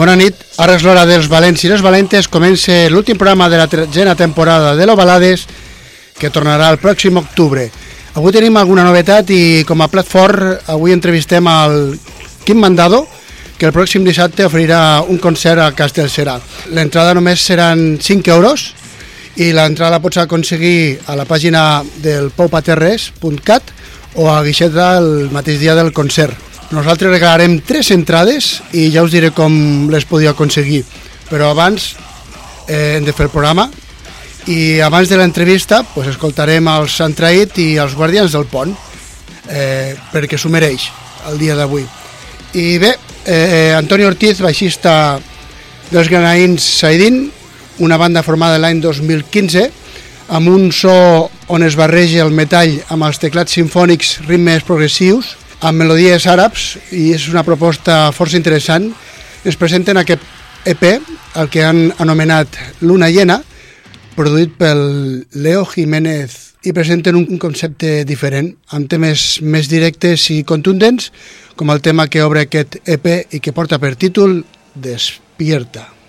Bona nit, ara és l'hora dels valents i les valentes. Comença l'últim programa de la tretzena temporada de l'Ovalades, que tornarà el pròxim octubre. Avui tenim alguna novetat i com a plat fort avui entrevistem al Quim Mandado, que el pròxim dissabte oferirà un concert a Castellserà. L'entrada només seran 5 euros i l'entrada la pots aconseguir a la pàgina del poupaterres.cat o a Guixeta el mateix dia del concert. Nosaltres regalarem tres entrades i ja us diré com les podíeu aconseguir. Però abans eh, hem de fer el programa i abans de l'entrevista pues, escoltarem els Santraït i els Guardians del Pont eh, perquè s'ho mereix el dia d'avui. I bé, eh, Antoni Ortiz, baixista dels Granaïns Saidin, una banda formada l'any 2015 amb un so on es barreja el metall amb els teclats sinfònics ritmes progressius amb melodies àrabs i és una proposta força interessant. Ens presenten aquest EP, el que han anomenat Luna Llena, produït pel Leo Jiménez i presenten un concepte diferent, amb temes més directes i contundents, com el tema que obre aquest EP i que porta per títol Despierta. Despierta.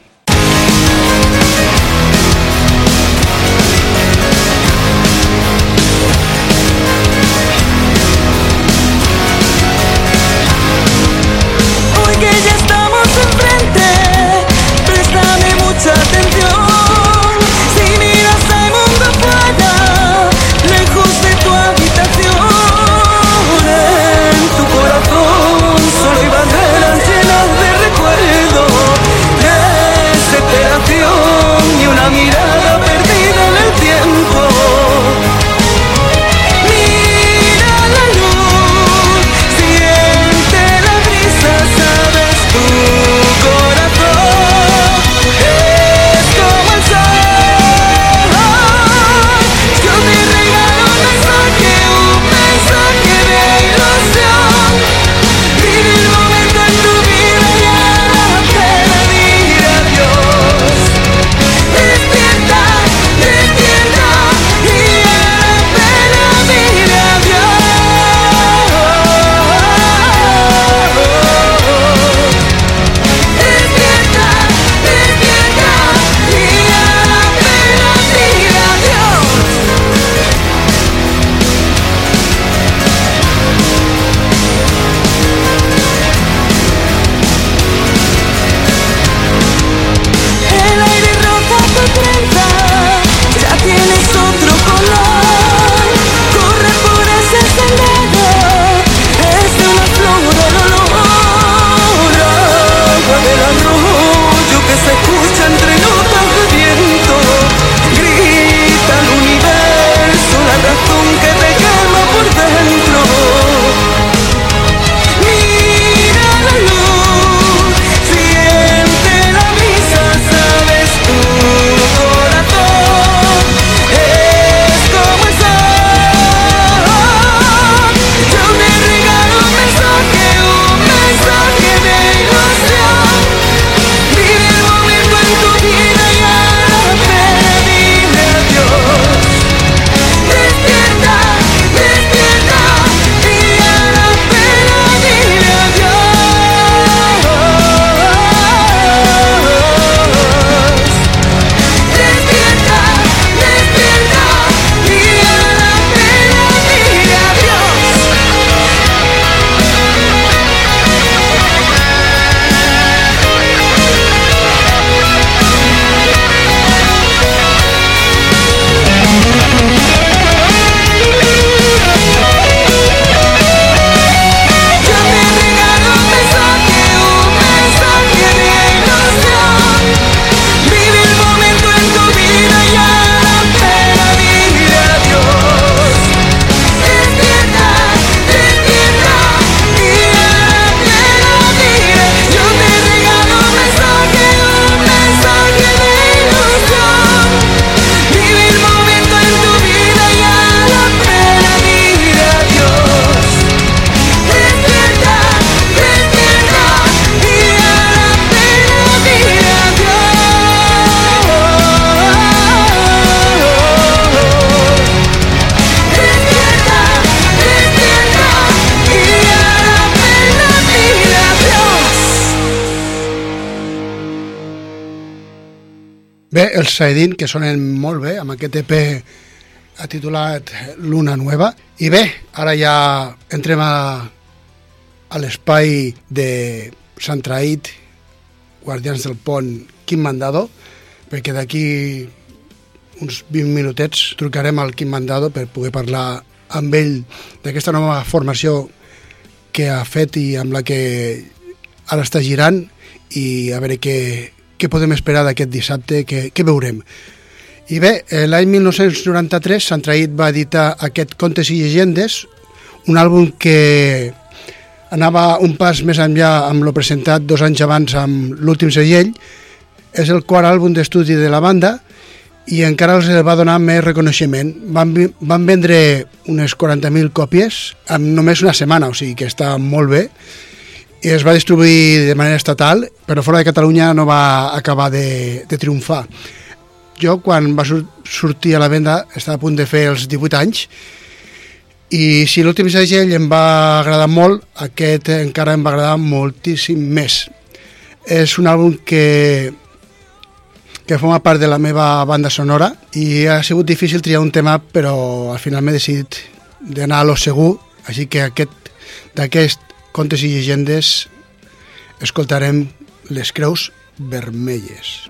Saedin, que sonen molt bé, amb aquest EP ha titulat Luna Nueva. I bé, ara ja entrem a, a l'espai de Sant Traït, Guardians del Pont, Quim Mandado, perquè d'aquí uns 20 minutets trucarem al Quim Mandado per poder parlar amb ell d'aquesta nova formació que ha fet i amb la que ara està girant i a veure què, què podem esperar d'aquest dissabte, què, què veurem. I bé, eh, l'any 1993 Sant Traït va editar aquest Contes i llegendes, un àlbum que anava un pas més enllà amb lo presentat dos anys abans amb l'últim segell. És el quart àlbum d'estudi de la banda i encara els va donar més reconeixement. Van, van vendre unes 40.000 còpies en només una setmana, o sigui que està molt bé i es va distribuir de manera estatal, però fora de Catalunya no va acabar de, de triomfar. Jo, quan va sur sortir a la venda, estava a punt de fer els 18 anys, i si l'últim segell em va agradar molt, aquest encara em va agradar moltíssim més. És un àlbum que, que forma part de la meva banda sonora i ha sigut difícil triar un tema, però al final m'he decidit d'anar a lo segur, així que aquest d'aquest contes i llegendes escoltarem les creus vermelles.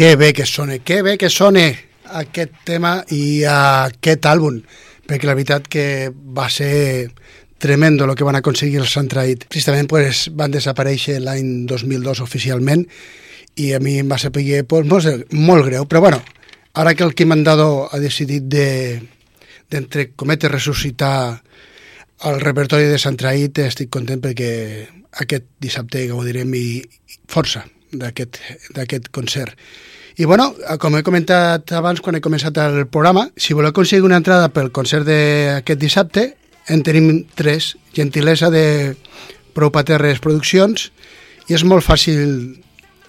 Que bé que sona, que bé que sona aquest tema i aquest àlbum, perquè la veritat que va ser tremendo el que van aconseguir els Centraït. Tristament pues, van desaparèixer l'any 2002 oficialment i a mi em va saber pues, molt, molt greu, però bueno, ara que el Quim Mandado ha decidit de, d'entre cometes ressuscitar el repertori de Sant Traït estic content perquè aquest dissabte gaudirem i força d'aquest concert. I bueno, com he comentat abans quan he començat el programa, si voleu aconseguir una entrada pel concert d'aquest dissabte, en tenim tres, gentilesa de Prou Paterres Produccions, i és molt fàcil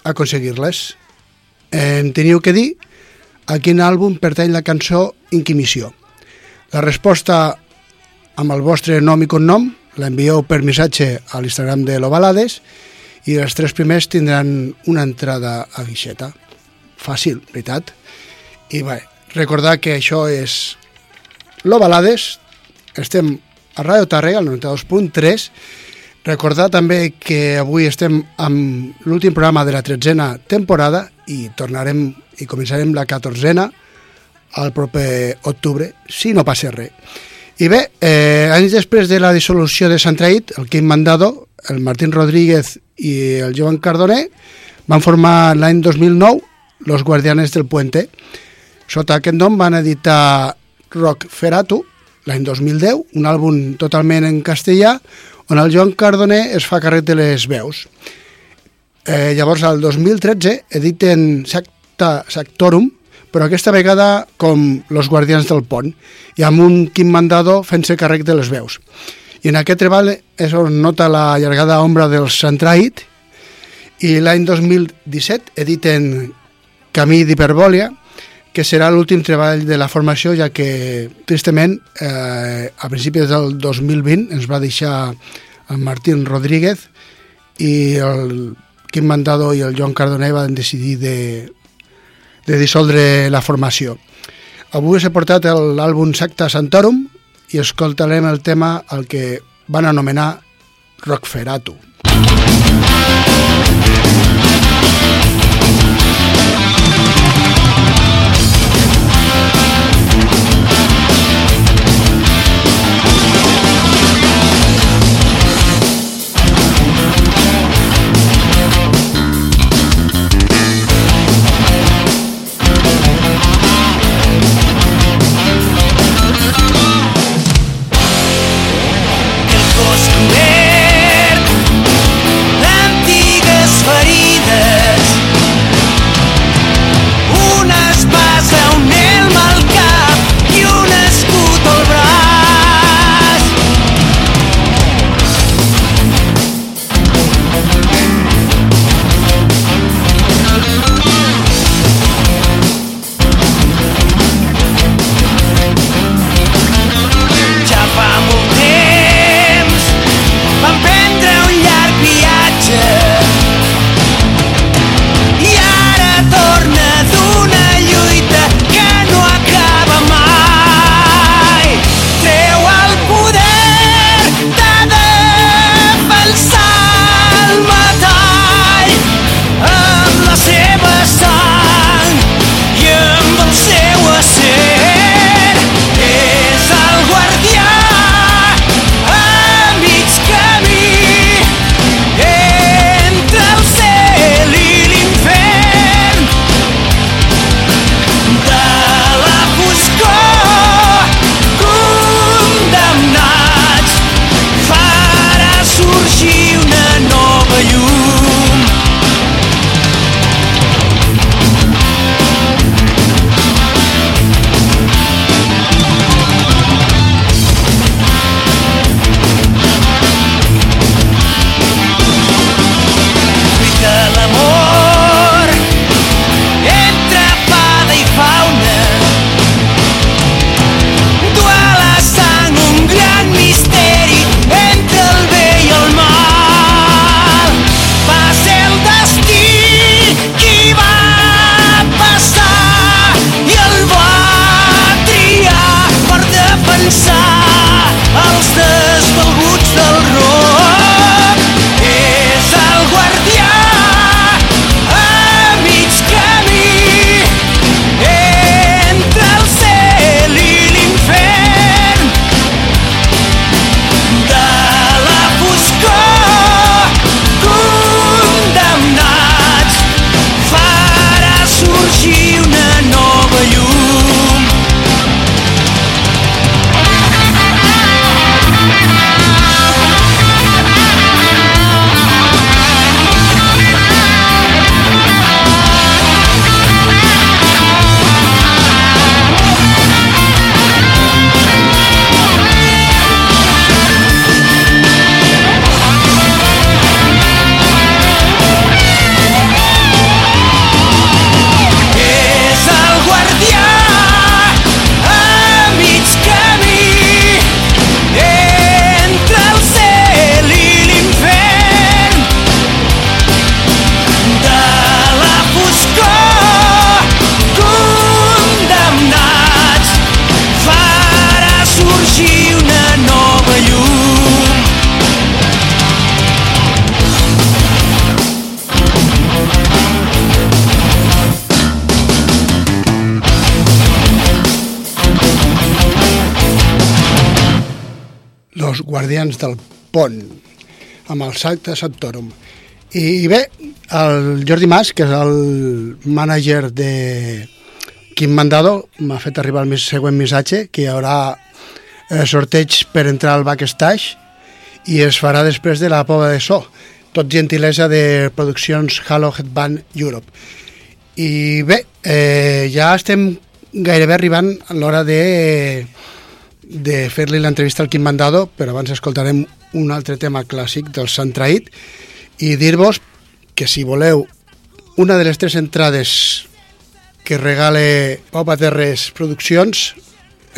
aconseguir-les. En teniu que dir a quin àlbum pertany la cançó Inquimissió. La resposta amb el vostre nom i cognom, l'envieu per missatge a l'Instagram de l'Ovalades i els tres primers tindran una entrada a guixeta. Fàcil, veritat? I bé, recordar que això és l'Ovalades, estem a Radio Tàrrega, al 92.3, Recordar també que avui estem amb l'últim programa de la tretzena temporada i tornarem i començarem la catorzena al proper octubre, si no passa res. I bé, eh, anys després de la dissolució de Sant Traït, el Quim Mandado, el Martín Rodríguez i el Joan Cardoner van formar l'any 2009 Los Guardianes del Puente. Sota aquest nom van editar Rock Feratu l'any 2010, un àlbum totalment en castellà, on el Joan Cardoner es fa càrrec de les veus. Eh, llavors, al 2013, editen Sacta Sactorum, però aquesta vegada com Los Guardians del Pont, i amb un Quim Mandado fent-se càrrec de les veus. I en aquest treball és on nota la llargada ombra del Centrait, i l'any 2017 editen Camí d'Hiperbòlia, que serà l'últim treball de la formació, ja que, tristament, eh, a principis del 2020 ens va deixar el Martín Rodríguez i el Quim Mandado i el Joan Cardoner van decidir de, de dissoldre la formació. Avui us he portat l'àlbum Secta Santorum i escoltarem el tema al que van anomenar Rockferatu. Guardians del Pont, amb el Salta Santorum. I, bé, el Jordi Mas, que és el mànager de Quim Mandado, m'ha fet arribar el següent missatge, que hi haurà eh, sorteig per entrar al backstage i es farà després de la prova de so, tot gentilesa de produccions Halo Headband Europe. I bé, eh, ja estem gairebé arribant a l'hora de, de fer-li l'entrevista al Quim Mandado, però abans escoltarem un altre tema clàssic del Sant Traït i dir-vos que si voleu una de les tres entrades que regale Pau Paterres Produccions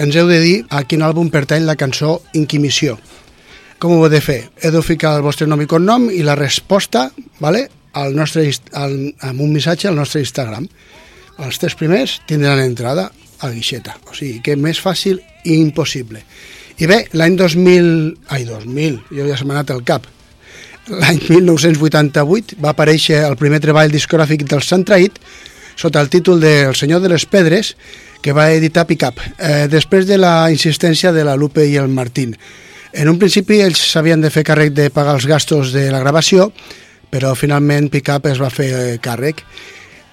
ens heu de dir a quin àlbum pertany la cançó Inquimissió. Com ho heu de fer? Heu de ficar el vostre nom i cognom i la resposta vale, al nostre, al, amb un missatge al nostre Instagram. Els tres primers tindran entrada a guixeta. O sigui, que més fàcil i impossible. I bé, l'any 2000... Ai, 2000, jo ja se m'ha anat el cap. L'any 1988 va aparèixer el primer treball discogràfic del Sant Traït sota el títol de El senyor de les pedres que va editar Picap, eh, després de la insistència de la Lupe i el Martín. En un principi ells s'havien de fer càrrec de pagar els gastos de la gravació, però finalment Picap es va fer eh, càrrec.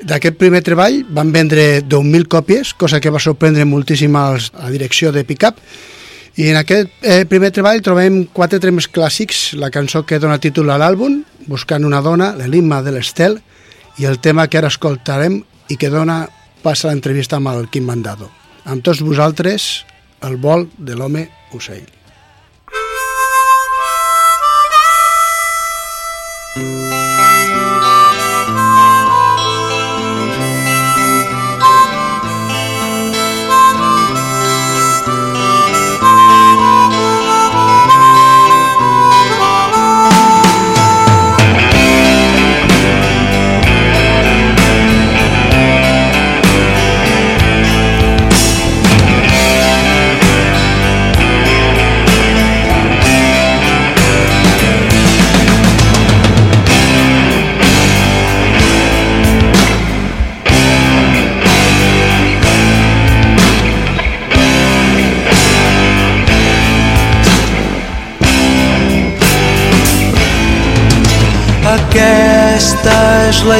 D'aquest primer treball van vendre 10.000 còpies, cosa que va sorprendre moltíssim als, a la direcció de Picap, i en aquest eh, primer treball trobem quatre temes clàssics, la cançó que dona títol a l'àlbum, Buscant una dona, l'enigma de l'Estel, i el tema que ara escoltarem i que dona passa l'entrevista amb el Quim Mandado. Amb tots vosaltres, el vol de l'home ocell.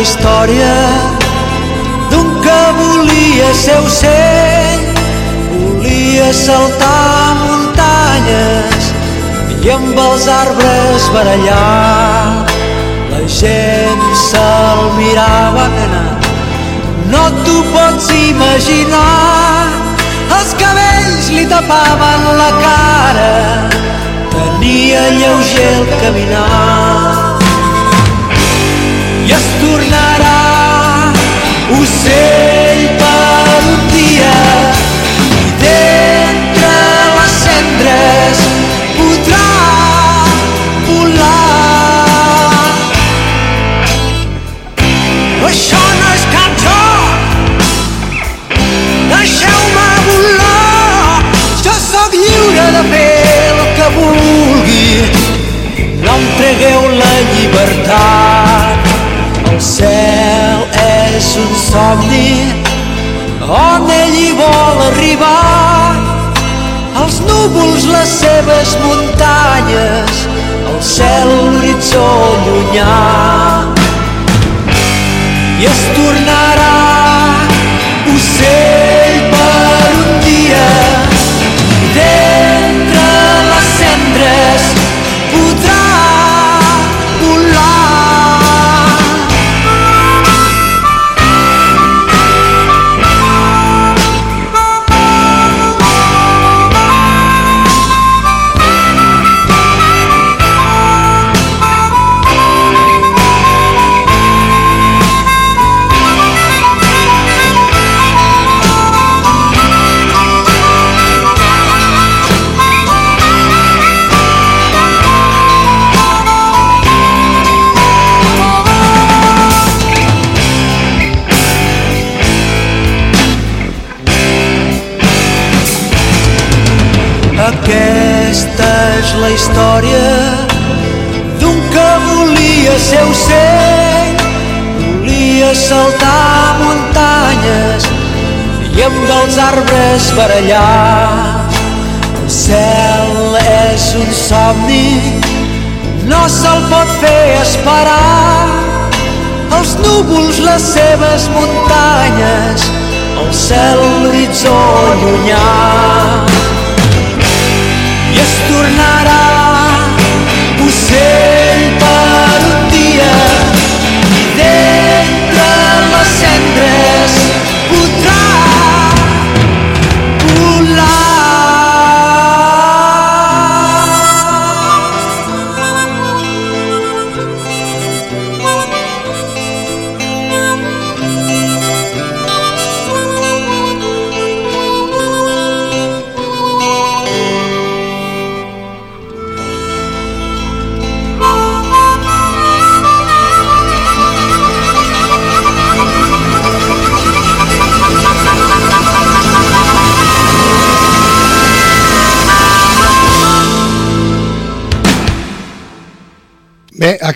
Història d'un que volia ser ocell, volia saltar muntanyes i amb els arbres barallar. La gent se'l mirava anar, no t'ho pots imaginar. Els cabells li tapaven la cara, tenia lleuger el caminar llibertat. El cel és un somni on ell hi vol arribar. Els núvols, les seves muntanyes, el cel, l'horitzó llunyà. I es tornarà arbres barallar. El cel és un somni, no se'l pot fer esperar. Els núvols, les seves muntanyes, el cel, l'horitzó llunyà. I es tornarà ocell per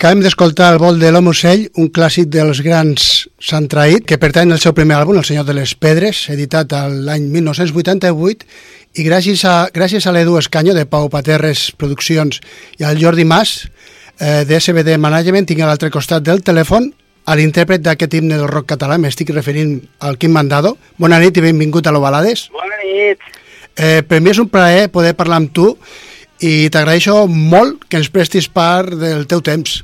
acabem d'escoltar el vol de l'Home Ocell, un clàssic dels grans Sant Traït, que pertany al seu primer àlbum, El senyor de les pedres, editat l'any 1988, i gràcies a, gràcies a l'Edu Escanyo de Pau Paterres Produccions i al Jordi Mas eh, de SBD Management, tinc a l'altre costat del telèfon a l'intèrpret d'aquest himne del rock català, m'estic referint al Quim Mandado. Bona nit i benvingut a l'Ovalades. Bona nit. Eh, per mi és un plaer poder parlar amb tu i t'agraeixo molt que ens prestis part del teu temps.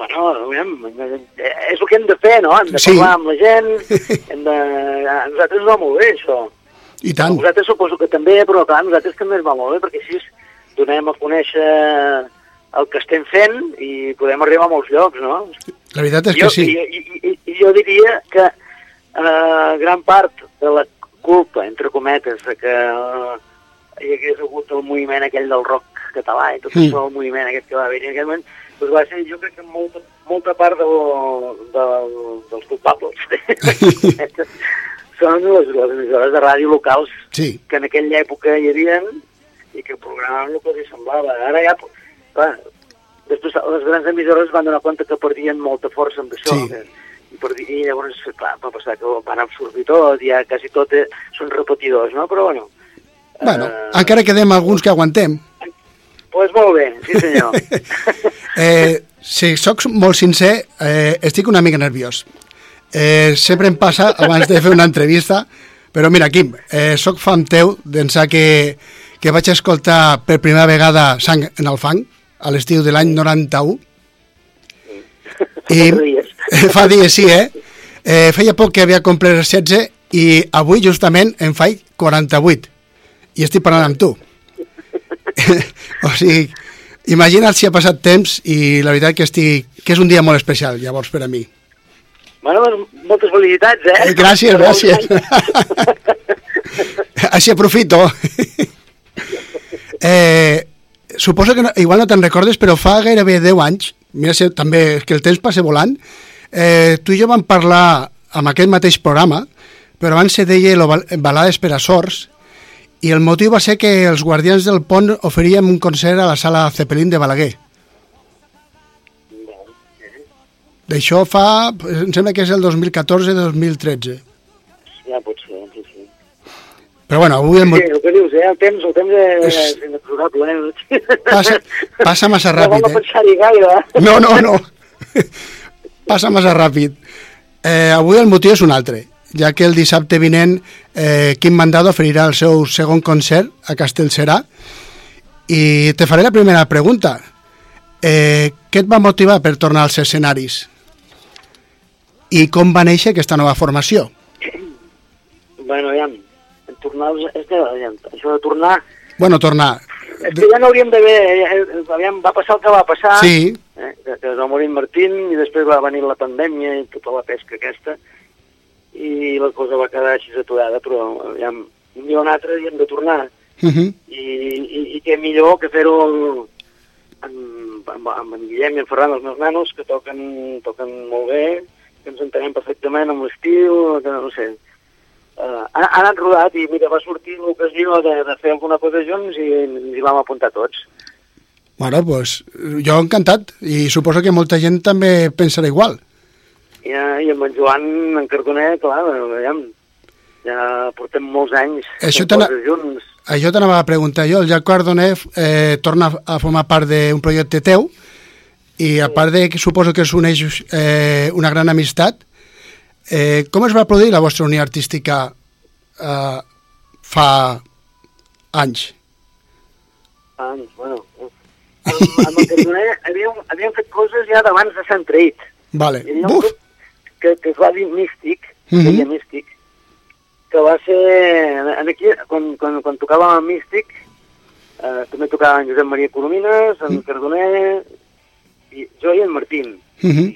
Bueno, aviam, eh, és el que hem de fer, no? Hem de Sí. parlar amb la gent, hem de... a nosaltres va molt bé, això. I A tant. vosaltres suposo que també, però clar, a nosaltres també ens va molt bé, perquè així donem a conèixer el que estem fent i podem arribar a molts llocs, no? La veritat és jo, que sí. I, i, i, i jo diria que eh, gran part de la culpa, entre cometes, de que eh, hi hagués hagut el moviment aquell del rock català i tot Mm. això, el moviment aquest que va haver en aquell moment, doncs va ser, jo crec que molta, molta part del, del, dels culpables són les, les emissores de ràdio locals Sí, que en aquella època hi havien i que programaven el que els semblava. Ara ja, clar, després les grans emissores van donar compte que perdien molta força amb això. Sí. Que, i, per, I llavors, clar, va passar que van absorbir tot, ja quasi tot eh, són repetidors, no? Però bueno... bueno, eh, encara quedem alguns que aguantem. Pues molt bé, sí senyor. Eh, si sóc molt sincer, eh, estic una mica nerviós. Eh, sempre em passa abans de fer una entrevista, però mira, Quim, eh, sóc fan teu d'ençà que, que vaig escoltar per primera vegada Sang en el fang, a l'estiu de l'any 91, i fa dies sí, eh? eh? Feia poc que havia complert els 16 i avui justament em faig 48 i estic parlant amb tu. o sigui, imagina't si ha passat temps i la veritat que estic que és un dia molt especial, llavors, per a mi. Bueno, doncs, moltes felicitats, eh? Eh, gràcies, gràcies. Així aprofito. eh, suposo que no, igual no te'n recordes, però fa gairebé 10 anys, mira si també és que el temps passa volant, eh, tu i jo vam parlar amb aquest mateix programa, però abans se deia Balades per a sords, i el motiu va ser que els Guardians del Pont oferíem un concert a la sala Zeppelin de Balaguer. D'això fa, em sembla que és el 2014-2013. Ja pot ser, sí, sí. Però bueno, avui el, Sí, el que dius, eh? El temps, el temps és, És- inexorable, eh? Passa- passa massa No ràpid, eh? pensar-hi gaire. No, no, no. Passa massa ràpid. Eh, avui el motiu és un altre, ja que el dissabte vinent eh, Quim Mandado oferirà el seu segon concert a Castellserà i te faré la primera pregunta. Eh, què et va motivar per tornar als escenaris? I com va néixer aquesta nova formació? Bueno, aviam, en tornar... als- És que, aviam, això de tornar... Bueno, tornar... És que ja no hauríem d'haver... eh, Aviam, va passar el que va passar. Sí, Eh, que, que es va morir Martín i després va venir la pandèmia i tota la pesca aquesta i la cosa va quedar així aturada, però aviam, un dia o un altre hi hem de tornar. uh -huh. I, i, i què millor que fer-ho amb, amb, amb en Guillem i en Ferran, els meus nanos, que toquen, toquen molt bé, que ens entenem perfectament amb l'estil, que no sé. Uh, han, han anat rodat i mira, va sortir l'ocasió de, de fer alguna cosa junts i ens hi vam apuntar tots. Bueno, pues, jo encantat i suposo que molta gent també pensarà igual. I, i amb en Joan, en Cardoner, clar, veiem, ja portem molts anys Això junts. això t'anava a preguntar jo. El Jack Cardoner eh, torna a formar part d'un projecte teu i a part de que suposo que us uneix eh, una gran amistat, eh, com es va produir la vostra unió artística eh, fa anys? Anys, bueno... Amb, amb el Cardoner havíem, havíem fet coses ja d'abans de Sant Traït. Vale. Hi havia un Buf! grup que, que es va dir Místic, mm. -hmm. Místic, que va ser... En aquí, quan, quan, quan tocàvem amb Místic, eh, també tocaven Josep Maria Coromines, en Mm. Cardoner, i jo i en Martín. Mhm.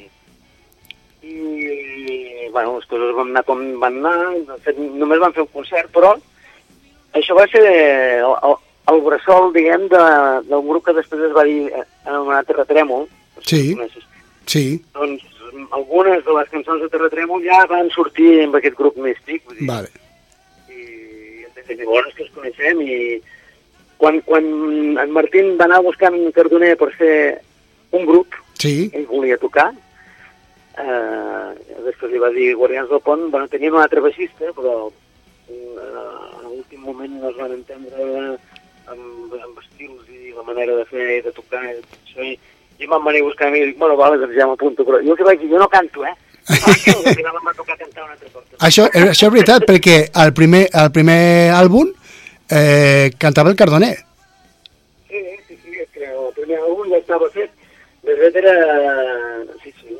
I, bueno, les coses van anar com van anar, fet, només van fer un concert, però això va ser el, el, el bressol, diguem, de, del grup que després es va dir eh, anomenat Terratrèmol. Sí. Sí, Doncs algunes de les cançons de Terratrèmol ja van sortir amb aquest grup místic. Vull dir, vale. I des de llavors que els coneixem i quan, quan en Martín va anar buscant Cardoner per fer un grup, Sí, ell volia tocar, eh, després li va dir Guardians del Pont, bueno, tenien un altre baixista, però eh, a l'últim moment no es van entendre amb, amb estils i la manera de fer de tocar i tot això, i, i em van venir a buscar a mi i dic, bueno, vale, doncs ja m'apunto, però jo els vaig dir, jo no canto, eh? Que això, eh, això és veritat, perquè al primer, al primer àlbum eh, cantava el Cardoner. Sí, sí, sí, és que el primer àlbum ja estava fet. De fet era... Sí, sí.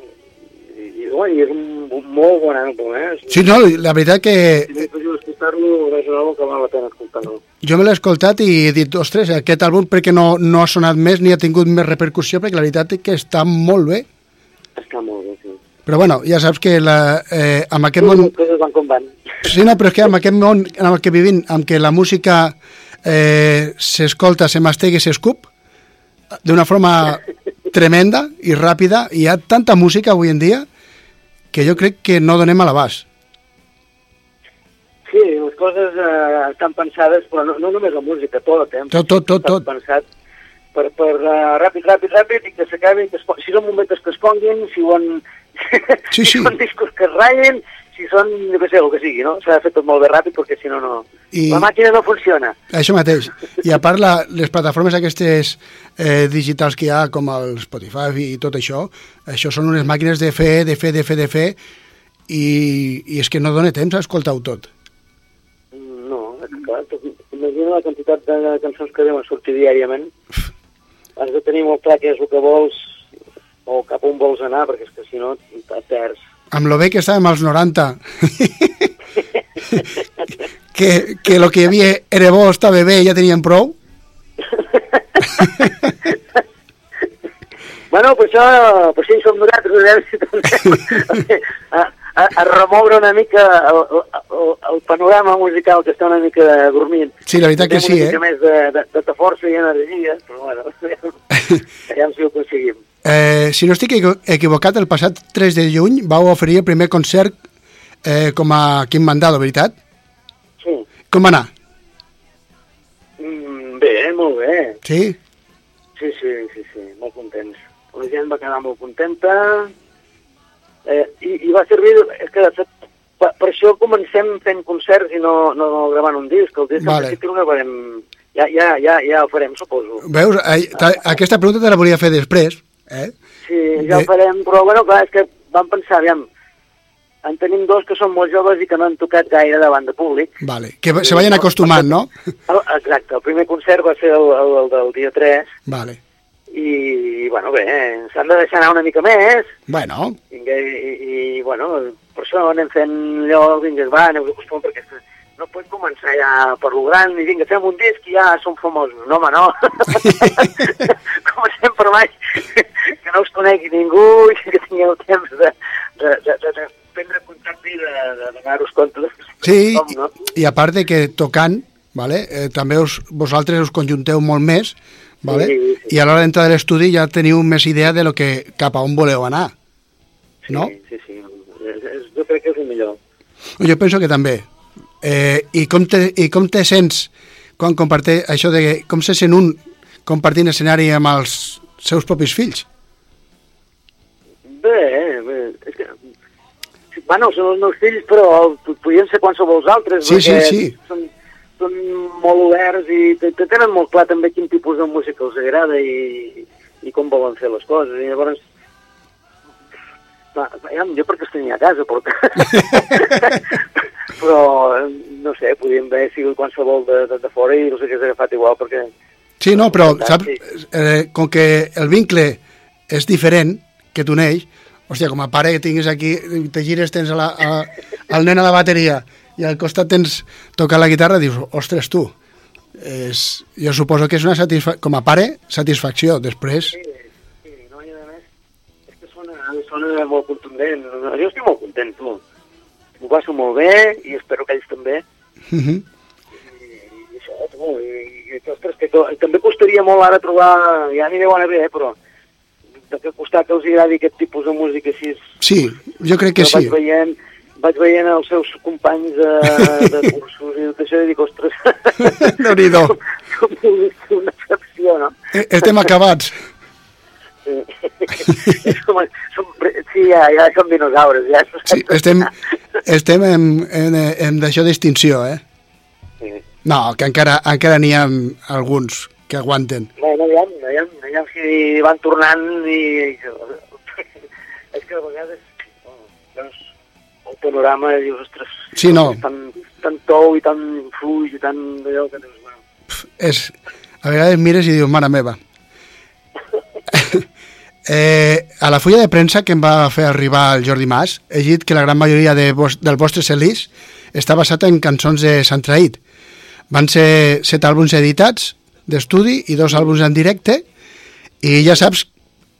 I, i, bueno, i és un, un molt bon àlbum, eh? Sí, no, la veritat que Si no escoltar-lo, és un àlbum que val la pena escoltar-lo. Jo me l'he escoltat i he dit, ostres, aquest àlbum perquè no, no ha sonat més ni ha tingut més repercussió, perquè la veritat és que està molt bé. Està molt bé, sí. Però bueno, ja saps que la, eh, amb aquest Sí, món... coses van com van. Sí, no, però és que amb aquest món en el que vivim, amb què la música eh, s'escolta, se mastega i s'escup, d'una forma tremenda i ràpida, i hi ha tanta música avui en dia que jo crec que no donem a l'abast. Sí, les coses eh, estan pensades, però no, no només la música, tot, eh? Tot, tot, tot, tot. pensat per, per uh, ràpid, ràpid, ràpid, i que s'acabi, que es si són momentos que es ponguin, si són, Sí, si sí. són discos que es ratllen, si són, jo què sé, el que sigui, no? S'ha de fer tot molt bé ràpid, perquè si no, no... I- La màquina no funciona. Això mateix. I a part, la, les plataformes aquestes eh, digitals que hi ha, com el Spotify i tot això, això són unes màquines de fer, de fer, de fer, de fer, i, i és que no dona temps a escoltar-ho tot. Clar, imagina la quantitat de cançons que deuen sortir diàriament. Has de tenir molt clar què és el que vols o cap on vols anar, perquè és que si no et perds. Amb lo bé que estàvem als 90, que, que lo que hi havia era bo, estava bé, ja tenien prou. Bueno, per això, per això hi som nosaltres, a veure si tornem a, a, remoure una mica el, el, el panorama musical que està una mica dormint. Sí, la veritat que sí, eh? Una mica més de, de, de, força i energia, però bueno, aviam si ho aconseguim. Eh, si no estic equi- equivocat, el passat 3 de juny vau oferir el primer concert eh, com a Quim Mandado, veritat? Sí. Com va anar? Mm, bé, molt bé. Sí? Sí, sí, sí, sí, molt contents. La gent va quedar molt contenta eh, i, i va servir, és que de fet, per, per això comencem fent concerts i no, no gravant un disc. El disc Vale. principi el gravarem, ja, ja, ja, ja ho farem, suposo. Veus? Ta- aquesta pregunta te la volia fer després. Eh? Sí, ja ho farem, però bueno, clar, és que vam pensar, aviam, en tenim dos que són molt joves i que no han tocat gaire davant de públic. Vale. Que se vayan acostumant, no? El, exacte, el primer concert va ser el, el, el del dia 3 Vale. I, bueno, bé, s'han de deixar anar una mica més, Bueno, Vinga, i, i, bueno, per això anem fent allò, vinga, va, aneu acostumant, perquè no pots començar ja per lo gran i vinga, fem un disc i ja som famosos. No, home, no. Comencem per baix, que no us conegui ningú i que tingueu temps de, de, de, de, de prendre contacte i de, de donar-vos compte sí, com, no? i a part de que tocant, vale, eh, també us, vosaltres us conjunteu molt més, vale? Sí, sí. i a l'hora d'entrar a l'estudi ja teniu més idea de lo que, cap a on voleu anar. no? Sí, sí, sí. Jo crec que és el millor. Jo penso que també. Eh, i, com te, I com te sents quan comparteix això de com se sent un compartint escenari amb els seus propis fills? Bé, bé, és que... Bueno, són els meus fills, però podrien ser qualsevol altres. Sí, sí, sí. Són, són molt oberts i te- te tenen molt clar també quin tipus de música els agrada i, i com volen fer les coses. I llavors, va, ja, jo perquè els tenia a casa, però... però, no sé, podíem haver sigut qualsevol de, de, de fora i els hagués agafat igual perquè... Sí, no, però saps, eh, com que el vincle és diferent que t'uneix, hòstia, com a pare que tinguis aquí, te gires, tens a la, a, el nen a la bateria i al costat tens tocar la guitarra, dius, ostres, tu, és, jo suposo que és una satisfacció, com a pare, satisfacció, després... Sí, sí, no, i a més, és que sona, sona molt contundent. Jo estic molt content, tu. M'ho passo molt bé i espero que ells també. Uh -huh. I això, tu, i, i ostres, que to- també costaria molt ara trobar, ja n'hi deu anar bé, eh, però de que costar que els agradi aquest tipus de música així, Sí, jo crec que jo sí. vaig veient, vaig veient els seus companys de, de cursos i tot això i dic, ostres, Déu-n'hi-do. com una excepció, no? Eh, Estem acabats. Sí, som, som, sí ja, ja som dinosaures, ja. Sí, estem, estem en, en, en d'això d'extinció, eh? Sí. No, que encara, encara n'hi ha alguns que aguanten. Bueno, aviam, aviam, aviam si van tornant i... és que a vegades panorama i dius, ostres, Sí, no. tan, tan tou i tan fluix i tan d'allò que dius, bueno, És, a vegades mires i dius, mare meva. eh, a la fulla de premsa que em va fer arribar el Jordi Mas, he llegit que la gran majoria de vos, del vostre celís està basat en cançons de Sant Traït. Van ser set àlbums editats d'estudi i dos àlbums en directe i ja saps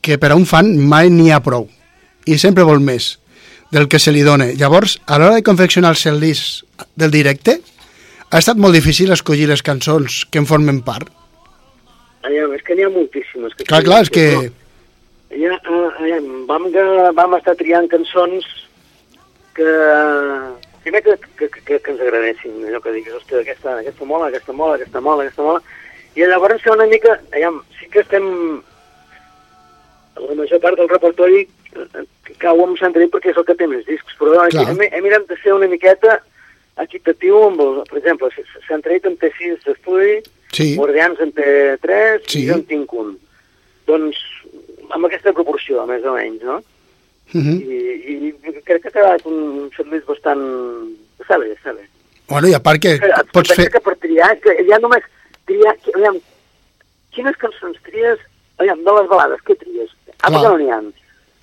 que per a un fan mai n'hi ha prou i sempre vol més del que se li dona. Llavors, a l'hora de confeccionar el celís del directe, ha estat molt difícil escollir les cançons que en formen part. aviam, és que n'hi ha moltíssimes. Que Clar, clar, és que... Ja, uh, aviam, vam, que- vam estar triant cançons que... Primer que, que, que, que ens agradessin, allò que diguis, ostres, aquesta, aquesta mola, aquesta mola, aquesta mola, aquesta mola, i llavors ser una mica, aviam, sí que estem... La major part del repertori cau amb Sant Traït perquè és el que té més discs, però Clar. hem, hem mirat de ser una miqueta equitatiu amb, el, per exemple, Sant Traït en té sis d'estudi, Sí, Guardians en té 3 Sí. i jo en tinc un. Doncs amb aquesta proporció, més o menys, no? uh -huh. I, i crec que ha quedat un servei bastant... Està bé, està bé. Bueno, i a part que Que, pots fer... que per triar, que ja només triar... Que, aviam, quines cançons tries? Aviam, de les balades, què tries? Ah, perquè no n'hi ha.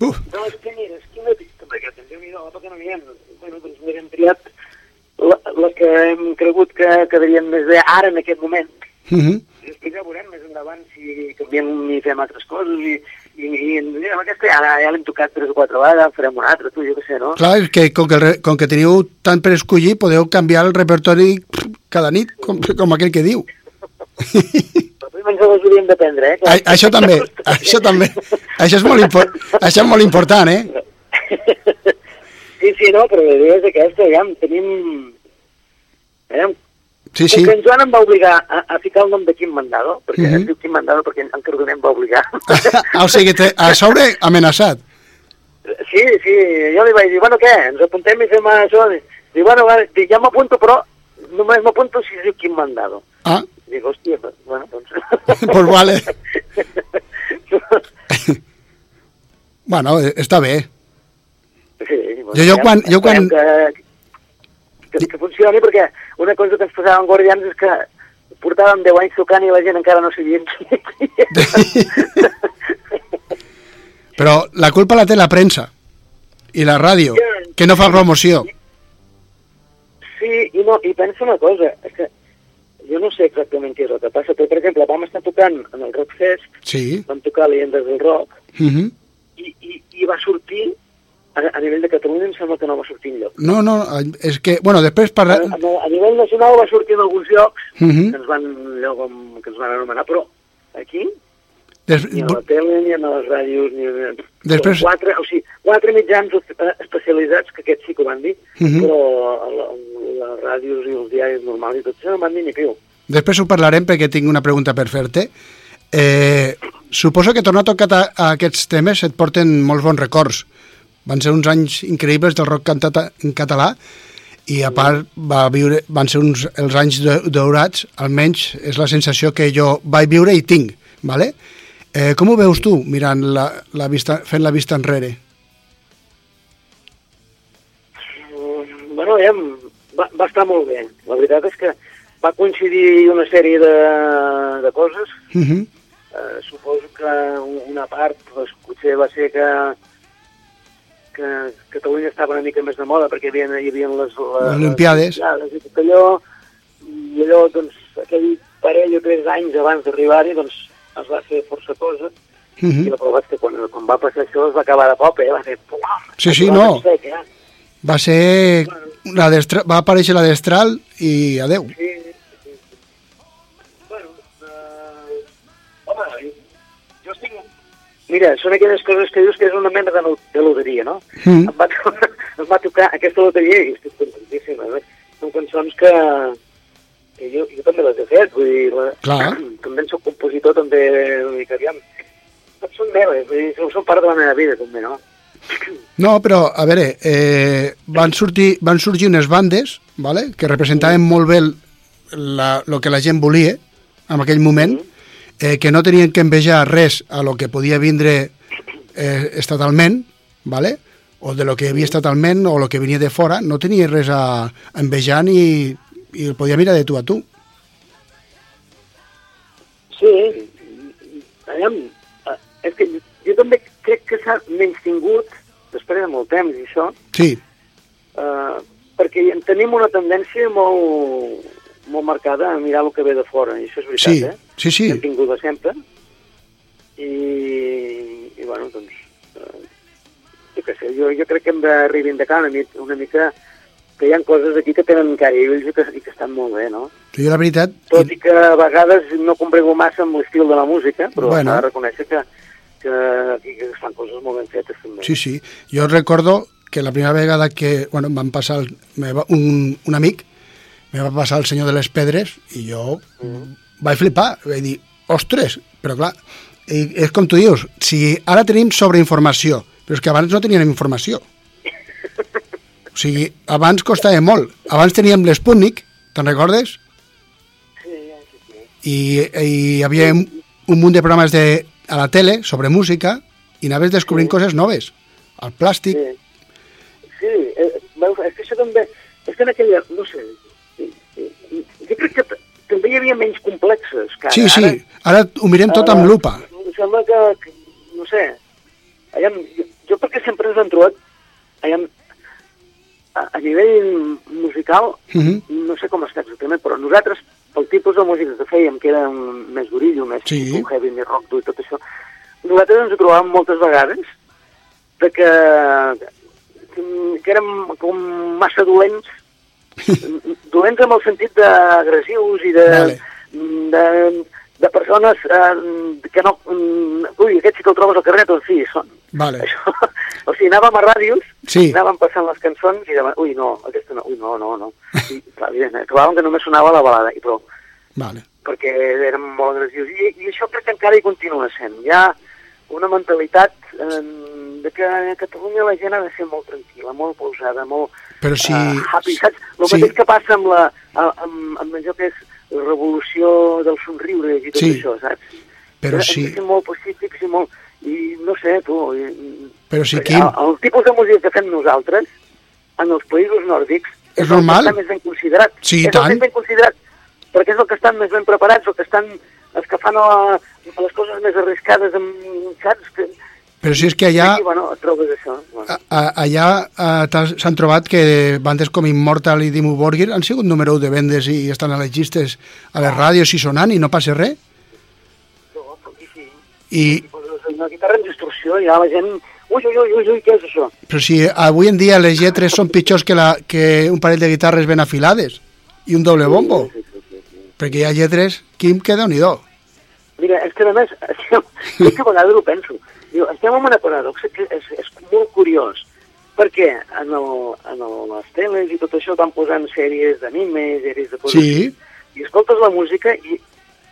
Uf, De les quina pista? Perquè també n'hi ha, perquè no n'hi. Bueno, doncs mira, hem triat la, la que hem cregut que quedarien més bé ara, en aquest moment. uh -huh. I després ja veurem més endavant si canviem i fem altres coses i, i, i, amb aquesta ja, ja l'hem tocat tres o quatre vegades, farem una altra, tu, jo què sé, no? Clar, és que com que, el com que teniu tant per escollir, podeu canviar el repertori cada nit, com, com aquell que diu. Però primer ens les hauríem d'aprendre, eh? A, això també, això també. Això és molt, impor això és molt important, eh? Sí, sí, no, però la idea és aquesta, ja tenim... Aviam, Sí, sí. que en Joan em va obligar a, a ficar el nom de Quim Mandado, perquè uh Mhm. -huh. es diu Quim Mandado perquè en Cardoner em va obligar. Ah, o sigui, te, a sobre amenaçat. Sí, sí, jo li vaig dir, bueno, què, ens apuntem i fem això? Dic, bueno, va, dic, ja m'apunto, però només m'apunto si es diu Quim Mandado. Ah, Dic, hòstia, bueno, doncs... pues vale. Bueno, està bé. Sí, bueno, Jo- jo quan- jo quan- Que, que, que funcioni, perquè una cosa que ens passava amb Guardians és que portàvem 10 anys tocant i la gent encara no sabia qui. Però la culpa la té la premsa i la ràdio, que no fa promoció. Sí, i, no, i pensa una cosa, és que jo no sé exactament què és el que passa, però, per exemple, vam estar tocant en el Rock Fest, Sí. vam tocar Leyendes del Rock, Uh -huh. i, i, i va sortir, a, a nivell de Catalunya em sembla que no va sortir enlloc. No, no, és que, bueno, després A, parla... a, a nivell nacional va sortir en alguns llocs, Uh -huh. que ens van, com, que ens van anomenar, però aquí Des... ni a la tele, ni a les ràdios, ni a... Després- Quatre, o sigui, quatre mitjans especialitzats, que aquests sí que ho van dir, Mhm. però a la, les ràdios i els diaris normals i tot això no van dir ni piu. Després ho parlarem perquè tinc una pregunta per fer-te. Eh, suposo que tornar a tocar a, a aquests temes et porten molts bons records. Van ser uns anys increïbles del rock cantat en català i a part va viure, van ser uns, els anys de, daurats, almenys és la sensació que jo vaig viure i tinc, ¿vale? Eh, com ho veus tu, mirant la, la vista, fent la vista enrere? Mm, Bueno, ja, va, va estar molt bé. La veritat és que va coincidir una sèrie de, de coses. Uh -huh. Eh, suposo que una part doncs, potser va ser que que Catalunya estava una mica més de moda perquè hi havia, hi havia les, les, Olimpiades. les, i tot allò, i allò, doncs, aquell parell o tres anys abans d'arribar-hi, doncs, es va fer força cosa, Uh i -huh. la prova és que quan, quan va passar això es va acabar de cop, eh? Va fer... Sí, sí, no. Sec, eh? Va ser... La destra... Va aparèixer la destral i adeu. Sí, sí, sí. Bueno, eh, home, jo estic... Mira, són aquelles coses que dius que és una mena de, de loteria, no? Mm. Em, va, em va tocar aquesta loteria i estic contentíssim, eh? Són cançons que jo, jo també les he fet, vull dir, la, Clar. també en soc compositor, també, vull dir que aviam, són meves, vull dir, són part de la meva vida, també, no? No, però, a veure, eh, van, sortir, van sorgir unes bandes vale? que representaven molt bé el, que la gent volia en aquell moment, eh, que no tenien que envejar res a lo que podia vindre eh, estatalment, vale? o de lo que havia estatalment o lo que venia de fora, no tenia res a, a envejar ni, i el podia mirar de tu a tu. Sí, aviam, eh, és que jo també crec que s'ha menys tingut, després de molt temps i això, Sí, eh, perquè en tenim una tendència molt, molt marcada a mirar el que ve de fora, i això és veritat, sí, eh? sí, sí. Hem tingut de sempre, i, i bueno, doncs, eh, jo sé, jo, jo crec que hem de reivindicar una, mica, una mica que hi ha coses aquí que tenen carills i que, i que estan molt bé, no? Jo, la veritat, Tot i que a vegades no comprego massa amb l'estil de la música, però Bueno. s'ha de reconèixer que, que que es fan coses molt ben fetes també. Sí, sí. Jo recordo que la primera vegada que bueno, em van passar el, me va, un, un amic me va passar el senyor de les pedres i jo mm. vaig flipar, vaig dir, ostres, però clar, és com tu dius, si ara tenim sobreinformació, però és que abans no teníem informació. O sigui, abans costava molt. Abans teníem l'Sputnik, te'n recordes? Sí, sí, sí. I, i hi havia un, un munt de programes de, a la tele sobre música i anaves descobrint Sí. coses noves. El plàstic, Sí, sí eh, veus, és que això també... És que en aquella... No sé... Jo crec que també hi havia menys complexes que ara. Sí, sí, ara ho mirem tot amb Ara, lupa. Em sembla que, que no sé, allà, jo, jo perquè sempre ens han trobat allà, a, a nivell musical, Mhm. no sé com està exactament, però nosaltres, pel tipus de música que fèiem, que era un, més gorillo, més Sí. tipus heavy, més rock i tot això, nosaltres ens ho trobàvem moltes vegades de que, que érem com massa dolents, dolents en el sentit d'agressius i de, Vale. de, de persones eh, que no... Ui, aquest sí que el trobes al carrer, doncs sí, són. Vale. Això, o sigui, anàvem a ràdios, Sí. anàvem passant les cançons i demà, ui, no, aquesta no, ui, no, no, no. I, clar, evident, eh, trobàvem que només sonava la balada, i prou, Vale. perquè érem molt agressius. I, I això crec que encara hi continua sent. Hi ha una mentalitat eh, de que a Catalunya la gent ha de ser molt tranquil·la, molt pausada, molt Però si... eh, happy, saps? El sí. mateix que passa amb, la, amb, amb allò que és la revolució dels somriures i tot Sí. això, saps? Però Hem si, ser molt pacífics i molt... I no sé, tu... i- però si Quim, el, el tipus de música que fem nosaltres, en els països nòrdics, És el normal. que està més ben considerat. Sí, és tant. el ben considerat, perquè és el que estan més ben preparats, el que estan, els que fan a, a les coses més arriscades, amb, saps? Que, però si és que allà, Aquí, bueno, trobes això. Bueno. a, a, allà s'han trobat que bandes com Immortal i Dimmu Borgir han sigut número 1 de vendes i estan a les llistes a les ràdios i sonant i no passa res. No, aquí sí. I, I una guitarra en distorsió ja la gent... Ui, ui, ui, ui, ui, què és això? però si avui en dia les lletres són pitjors que, la, que un parell de guitarres ben afilades i un doble bombo, Sí, sí, sí, sí. perquè hi ha lletres, Quim, que déu nhi Mira, és que a més, jo que a vegades ho penso, diu, estem en una paradoxa que és, és molt curiós, perquè en, el, en el, les teles i tot això van posant sèries d'anime, sèries de coses, Sí, i escoltes la música i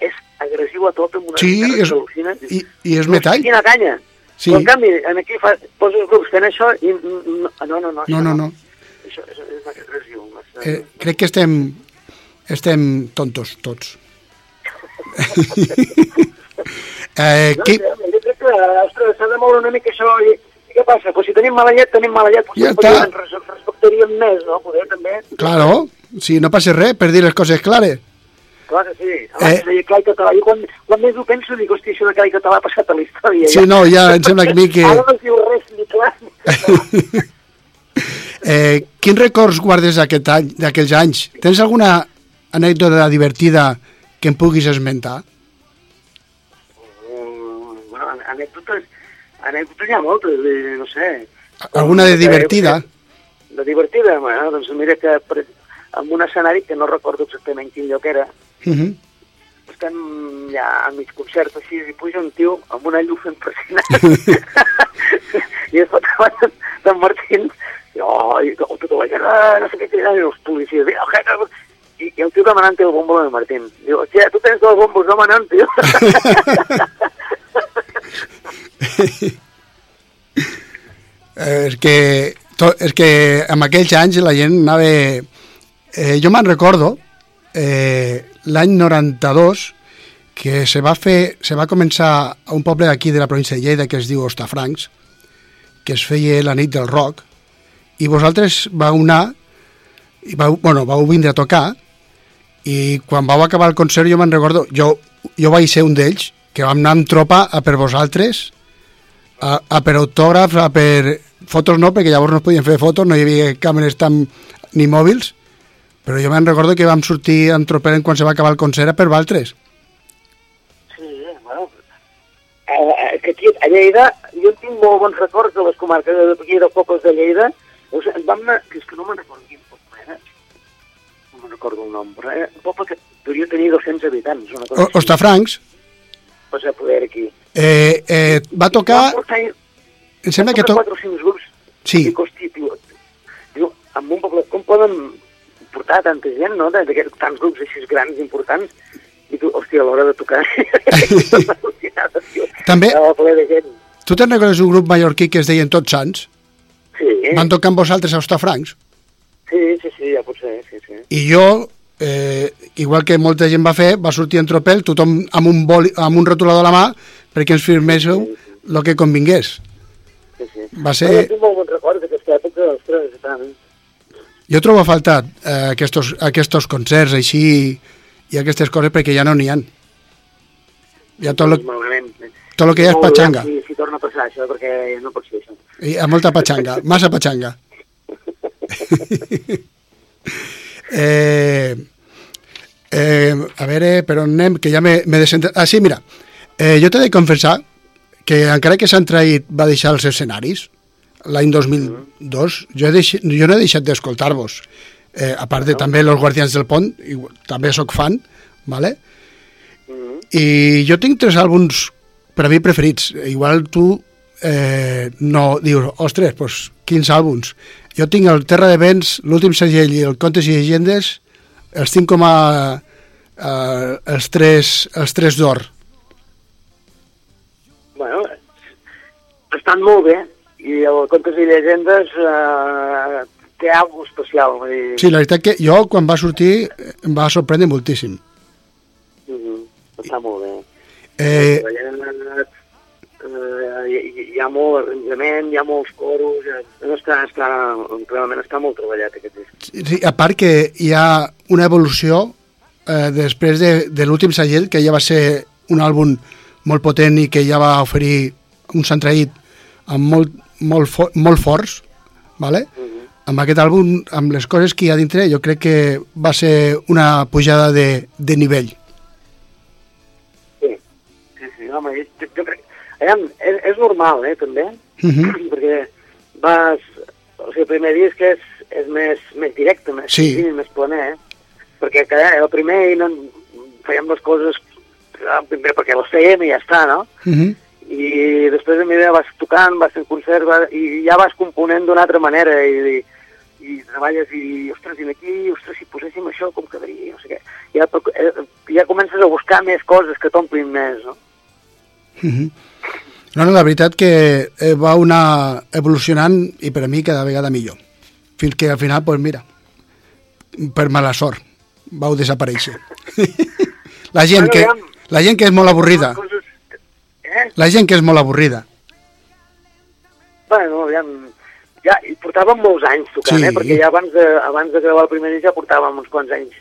és agressiu a tot amb una sí, és, al·lucina. i, i és No metall. Quina canya! Sí. Però en canvi, en aquí fa, poses grups fent això i no, no, no. No, no, no. això, això és agressió. massa- Eh, crec que estem, estem tontos, tots. eh, No, qui, jo crec que, ostres, s'ha de moure una mica això i, i què passa? Pues si tenim mala llet, tenim mala llet, pues Ja potser està. ens res- respectaríem més, no? Poder també. claro, si no passa res, per dir les coses clares. Clar que sí. Abans Eh. deia clar i català. Jo quan, quan més ho penso dic, hòstia, això de clar i català ha passat a la història. Sí, no, ja em sembla que a mi que... Ara no es diu res ni clar ni català. Eh, quins records guardes d'aquest any, d'aquells anys? Tens alguna anècdota divertida que em puguis esmentar? Bueno, an- anècdotes, anècdotes hi ha moltes, de, no sé. Alguna de divertida? De divertida, bueno, doncs mira que per, en un escenari que no recordo exactament quin lloc era, Uh -huh. estem ja a mig concert així i puja un tio amb una llufa impressionant i es pot davant d'en Martín i, oh, i tota la ah, no sé què cridant, i els policies i, i, i el tio demanant el bombo de Martín diu, hòstia, tu tens dos bombos demanant, tio Eh, és que, to, és que en aquells anys la gent anava... Eh, jo me'n recordo, eh, l'any 92, que se va fer, se va començar a un poble d'aquí de la província de Lleida que es diu Ostafrancs, que es feia la nit del rock, i vosaltres vau anar, i vau, bueno, vau vindre a tocar, i quan vau acabar el concert jo me'n recordo, jo, jo vaig ser un d'ells, que vam anar amb tropa a per vosaltres, a, a per autògrafs, a per fotos no, perquè llavors no es podien fer fotos, no hi havia càmeres tan, ni mòbils, però jo me'n recordo que vam sortir en tropel quan se va acabar el concert a per Valtres. Sí, bueno, eh, que aquí a Lleida, jo tinc molt bons records de les comarques de aquí de pobles de Lleida. O sigui, vam anar, que és que no me'n recordo quin poble era, no me'n recordo el nom, però era un poble que devia tenir 200 habitants, una cosa O, Ostafrancs Pues a poder aquí. eh, eh, va tocar, portar, em sembla que... to... To... 4 o 5 grups. Sí. Dic, hòstia, tio, diu, amb un poble, com poden portar tanta gent, no?, d'aquests tants grups així grans, importants, i tu, hòstia, a l'hora de tocar... També- de gent. Tu te'n recordes d'un grup mallorquí que es deien Tots Sants? Sí, Van tocar amb vosaltres a Ostafrancs? sí, sí, sí, ja pot ser, sí, sí. I jo, eh, igual que molta gent va fer, va sortir en tropel, tothom amb un, boli, amb un rotulador a la mà, perquè ens firméssiu el que convingués. sí, sí. Va ser- jo tinc molt bons records d'aquesta època, ostres, tant. Jo trobo a faltar eh, aquests, aquests concerts així i aquestes coses perquè ja no n'hi ha. Ja tot lo, Malament. tot lo que hi ha és patxanga. Si, si torna a passar això, perquè no pot ser això. Hi ha molta patxanga, massa patxanga. eh, eh, a veure, per on anem, que ja m'he m'he descentrat. Ah, sí, mira, eh, jo t'he de confessar que encara que s'han traït va deixar els escenaris l'any 2002, jo, he deixat, jo no he deixat d'escoltar-vos. Eh, a part de també Los Guardians del Pont, i, també sóc fan, ¿vale? Mm I jo tinc tres àlbums per a mi preferits. Igual tu eh, no dius, ostres, doncs, quins àlbums? Jo tinc el Terra de Vents, l'últim segell i el Contes i Llegendes, els tinc com a eh, els tres, els tres d'or. Bueno, estan molt bé, i el Contes i Llegendes eh, té alguna especial. Vull dir, Sí, la veritat que jo, quan va sortir, em va sorprendre moltíssim. Mhm, està molt bé. Eh, eh, hi, hi- ha molt arranjament, hi ha molts coros, no està, està, realment està molt treballat aquest disc. sí, a part que hi ha una evolució eh, després de, de l'últim segell, que ja va ser un àlbum molt potent i que ja va oferir un centraït amb molt, molt, fo molt forts, ¿vale? amb aquest àlbum, amb les coses que hi ha dintre, jo crec que va ser una pujada de, de nivell. Sí, sí, sí home, jo, jo crec... Aviam, és, és normal, eh, també, Mhm. perquè vas... O sigui, el primer disc és, és més, més directe, més, Sí. senzill, més planer, eh? perquè que, el primer no, fèiem les coses primer perquè les fèiem i ja està, no? Uh -huh. I després a mesura vas tocant, vas fent concert va, i ja vas component d'una altra manera i, i, i treballes i, ostres, i aquí, ostres, si poséssim això, com quedaria, no sé què. Ja, eh, ja comences a buscar més coses que t'omplin més, no? Mhm. No, no, la veritat que eh, va anar evolucionant i per a mi cada vegada millor. fins que al final, pues mira, per mala sort, vau desaparèixer. la, gent que, la gent que és molt avorrida. Eh? la gent que és molt avorrida. Bueno, aviam, ja hi portàvem molts anys tocant, Sí. eh? perquè ja abans de, abans de gravar el primer disc ja portàvem uns quants anys.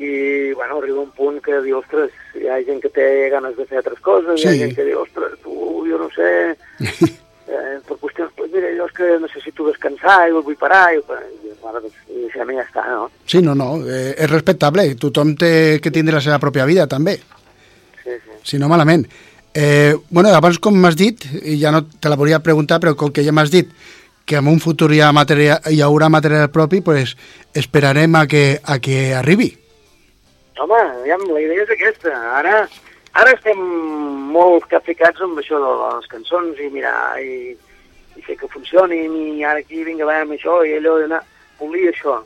I, bueno, arriba un punt que diu, ostres, hi ha gent que té ganes de fer altres coses, hi Sí. ha gent que diu, ostres, sé, eh, per qüestions, pues mira, jo és que necessito descansar i vull parar, i, i bueno, doncs, ja està, no? Sí, no, no, eh, és respectable, tothom té que tindre la seva pròpia vida, també, Sí, sí. si no malament. Eh, bueno, abans, com m'has dit, i ja no te la volia preguntar, però com que ja m'has dit que en un futur hi, ha material, hi haurà material propi, pues esperarem a que, a que arribi. Home, aviam, la idea és aquesta. Ara, ara estem molt capficats amb això de les cançons i mirar i, i fer que funcionin i ara aquí vinga, va amb això i allò d'anar polir això.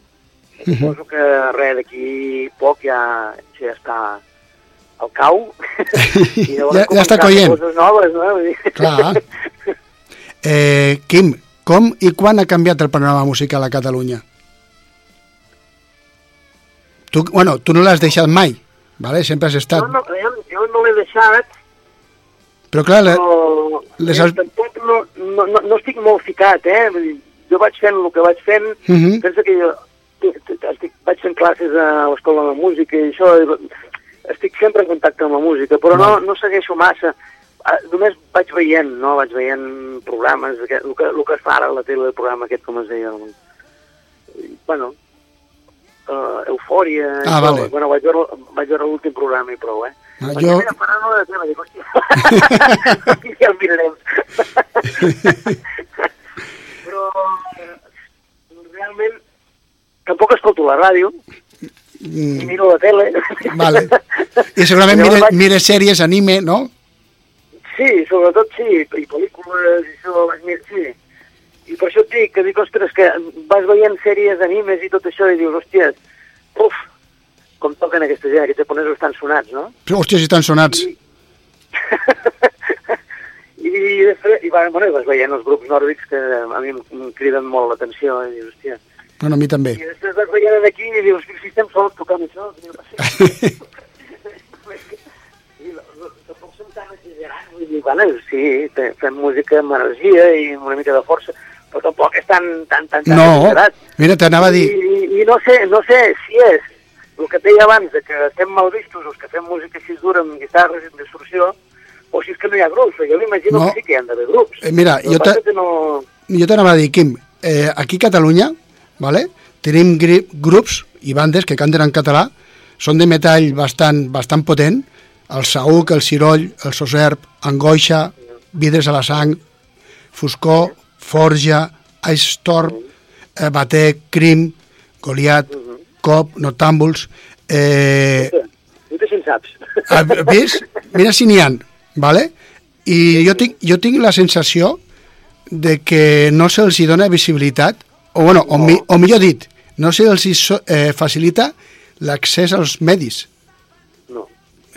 I Suposo que res, d'aquí poc ja, ja està al cau. I Ja- ja està coient. Coses noves, no? Clar. Eh, Quim, com i quan ha canviat el panorama musical a Catalunya? Tu, bueno, tu no l'has deixat mai, vale? sempre has estat... No, no, jo no l'he deixat, Però clar, la, però les eh, tampoc no, no, no, no estic molt ficat, eh? Vull dir, jo vaig fent el que vaig fent, Mhm. pensa que jo estic, vaig fent classes a l'escola de música i això, estic sempre en contacte amb la música, però no, no segueixo massa. Ah, Només vaig veient, no? Vaig veient programes, el, que, el que es fa ara a la tele, el programa aquest, com es deia, bueno, uh, Eufòria... i Ah, vale. Bueno, vaig veure, vaig veure l'últim programa i prou, eh? Ah, Perquè, jo- mira, parlant de la dic, hòstia, ja el mirarem. Però realment tampoc escolto la ràdio, mm, miro la tele. vale. I segurament mire, vaig- mire sèries, anime, no? Sí, sobretot sí, i pel·lícules, i això, vaig mirar, sí. I per això et dic, que dic, ostres, que vas veient sèries, animes i tot això, i dius, hòstia, uf, com toquen aquesta gent, aquests japonesos estan sonats, no? Però, hòstia, si estan sonats. I, I, després, i bueno, i vas veient els grups nòrdics que a mi em, criden molt l'atenció, i dius, hòstia, Bueno, a mi també. i després vas veient aquí i dius, si estem sols tocant això, i dius, sí. I no, no, tampoc som tan exagerats, vull dir, bueno, sí, fe- fem música amb energia i una mica de força, però tampoc és tan, tan, tan, tan No, exagerat. mira, t'anava a dir... I, i, I no sé, no sé si és el que et deia abans, de que estem mal vistos, els que fem música així dura amb guitarres i amb distorsió, o si és que no hi ha grups, jo m'imagino No. que sí que hi han d'haver grups. Eh, mira, El jo que te- no... jo t'anava a dir, Quim, eh, aquí a Catalunya, vale? tenim grups i bandes que canten en català, són de metall bastant, bastant potent, el Saúc, el Ciroll, el Soserp, Angoixa, Vidres a la sang, Foscor, Forja, Ice Storm, eh, Batec, Crim, Goliat, Cop, Notàmbuls... Eh, Tu si en saps. has vist? Mira si n'hi ha, vale? I jo tinc, jo tinc la sensació de que no se'ls hi dona visibilitat, o, bueno, o, mi, o millor dit, no se'ls hi so, eh, facilita l'accés als medis. No.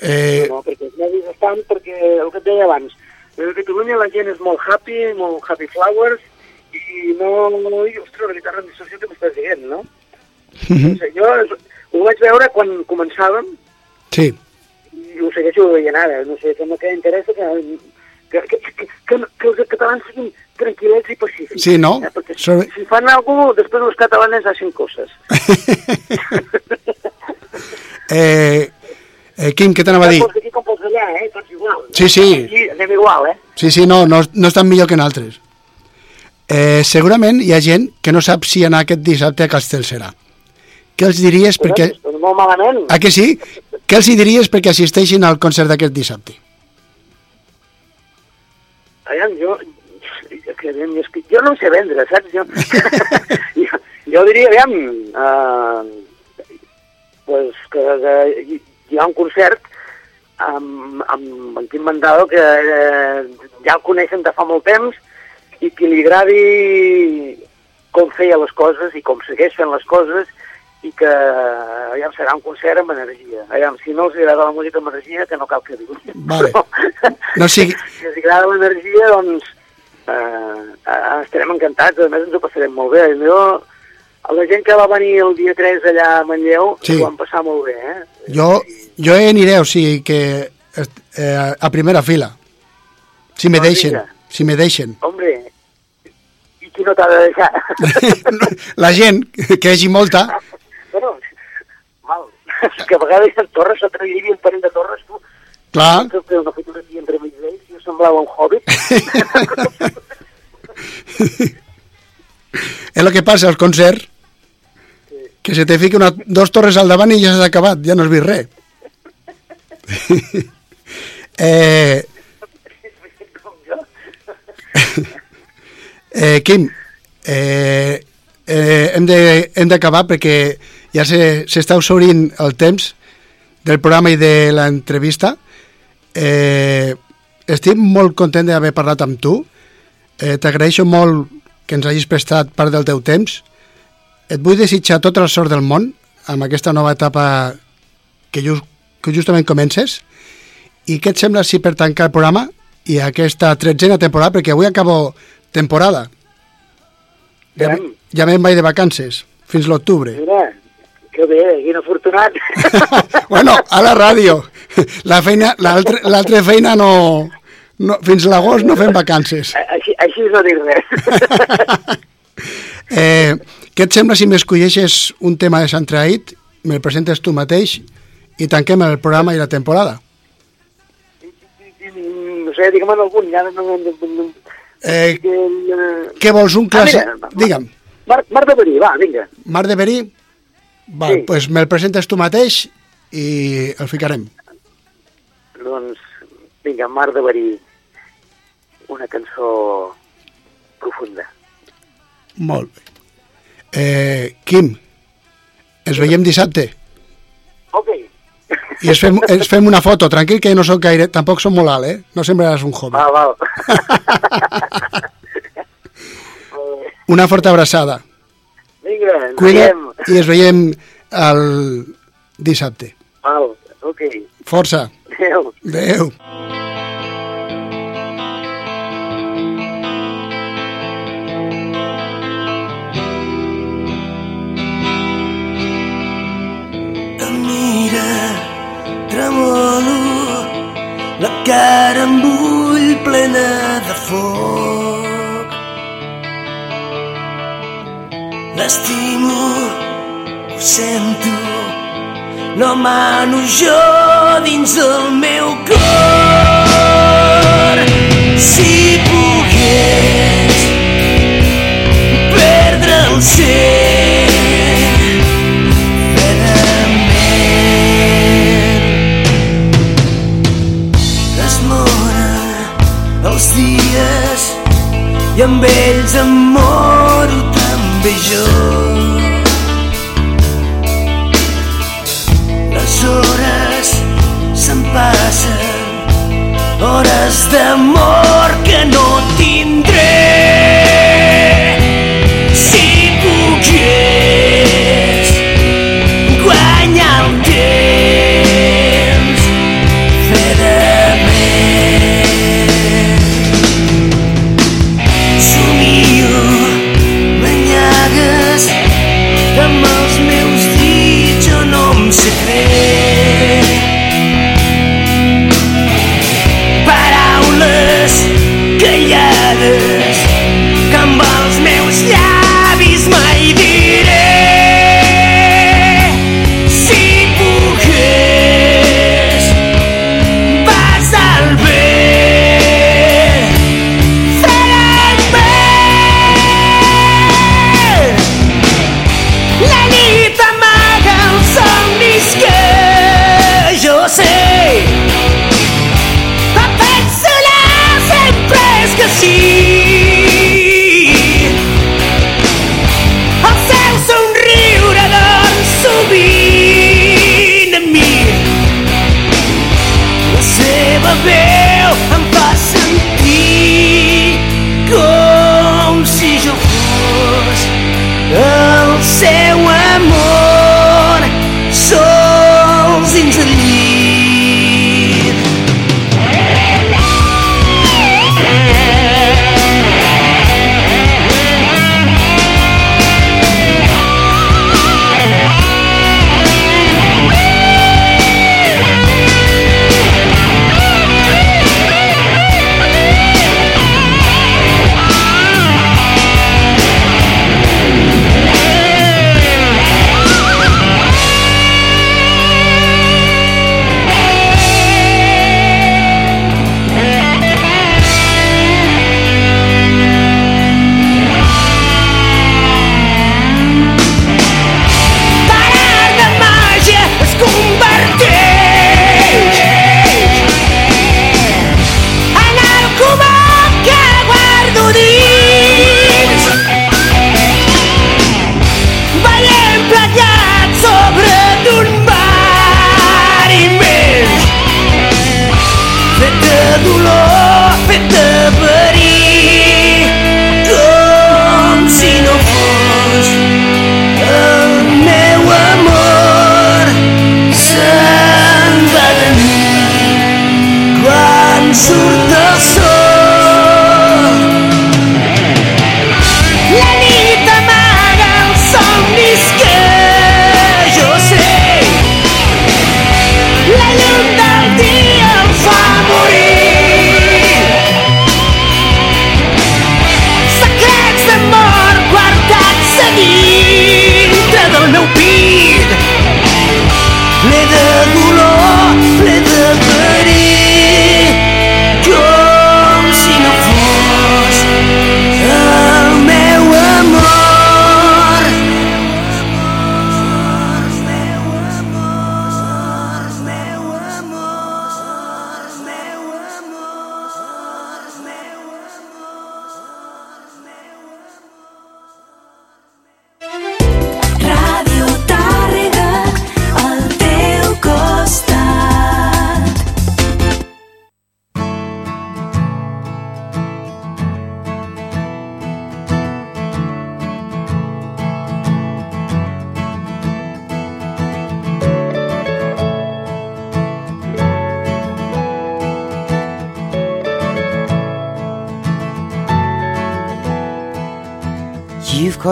Eh, No, perquè els medis estan perquè, el que et deia abans, a Catalunya la gent és molt happy, molt happy flowers, i no... I, ostres, la guitarra en distorsió que m'estàs dient, no? Mhm. No sé, jo ho vaig veure quan començàvem sí, i ho segueixo veient ara. No sé, sembla que interessa que, que, que, que, que, que els catalans siguin tranquil·lets i pacífics. Sí, no? Eh? Perquè si, Sobre- si fan alguna cosa, després els catalans hacen coses. eh, eh, Quim, què t'anava a dir? Pots aquí com pots allà, eh? Tots igual. Sí, sí. Aquí anem igual, eh? Sí, sí, no, no, no estan millor que en altres. Eh, segurament hi ha gent que no sap si anar aquest dissabte a Castellserà. Què els diries perquè... Doncs molt malament. Ah, que sí? Què els diries perquè assisteixin al concert d'aquest dissabte? Aviam, jo, que, és que jo no sé vendre, saps? Jo, jo, jo diria, aviam, uh, pues que, que hi- ha un concert amb, amb en Quim Mandado que eh, ja el coneixen de fa molt temps i que li agradi com feia les coses i com segueix fent les coses i que aviam, serà un concert amb energia. Aviam, si no els agrada la música amb energia, que no cal que digui. Vale. No sigui- si els agrada l'energia, doncs eh, eh, estarem encantats, a més ens ho passarem molt bé. Jo la gent que va venir el dia 3 allà a Manlleu Sí. ho van passar molt bé, eh? Jo, jo hi aniré, o sigui que eh, a primera fila. Si me Doncs deixen, vinga. si me deixen. Hombre, i qui no t'ha de deixar? La gent, que hi hagi molta, bueno, mal. Que a vegades en Torres, a hi havia un parell de Torres, tu, clar, que una fotografia entre mig d'ells, jo semblava un hobbit. és el que passa als concerts, que se te fica una, dos torres al davant i ja s'ha acabat, ja no has vist res. eh, eh, Quim, eh, eh, hem d'acabar perquè ja se- s'està exhaurint el temps del programa i de l'entrevista. Eh, estic molt content d'haver parlat amb tu. Eh, T'agraeixo molt que ens hagis prestat part del teu temps. Et vull desitjar tota la sort del món amb aquesta nova etapa que, just, que justament comences. I què et sembla si per tancar el programa i aquesta tretzena temporada, perquè avui acabo temporada. Ja, ja me'n vaig de vacances, fins l'octubre. Mira, que bé, quin afortunat. bueno, a la ràdio. La feina, l'altra feina no, no... Fins l'agost no fem vacances. així, així no dic res. Eh, què et sembla si m'escolleixes un tema de Sant Traït, me'l presentes tu mateix i tanquem el programa i la temporada? no sé, digue'm en algun, ja no... Eh, eh, què vols, un clàssic? Ah, mira, Digue'm, Mar, Mar de Verí, va, vinga. Mar de Verí? Val, Sí. pues me'l presentes tu mateix i el ficarem. Doncs, vinga, Mar de Verí, una cançó profunda. Molt bé. Eh, Quim, ens veiem dissabte Ok. i ens fem, ens fem una foto. Tranquil que no sóc gaire, tampoc som molt alt, eh? No sembraràs un hobby. Val, val. Una forta abraçada. vinga, ens Cuida't veiem. i ens veiem el dissabte. Val, ok. Força. Adéu. Adéu. Tremolo, la cara em bull plena de foc. L'estimo, ho sento, no mano jo dins el meu cor. Si pogués els dies i amb ells em moro també jo. Les hores se'n passen hores d'amor que no tindré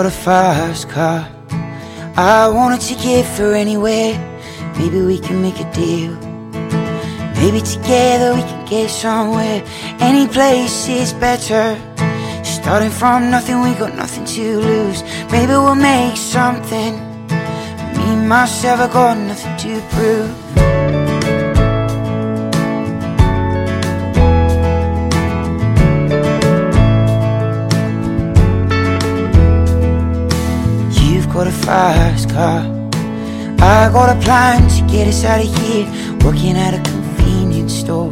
A fast car. I wanna take it for anywhere. Maybe we can make a deal. Maybe together we can get somewhere. Any place is better. Starting from nothing, we got nothing to lose. Maybe we'll make something. Me, myself, I got nothing to prove. Car. I got a plan to get us out of here. Working at a convenience store.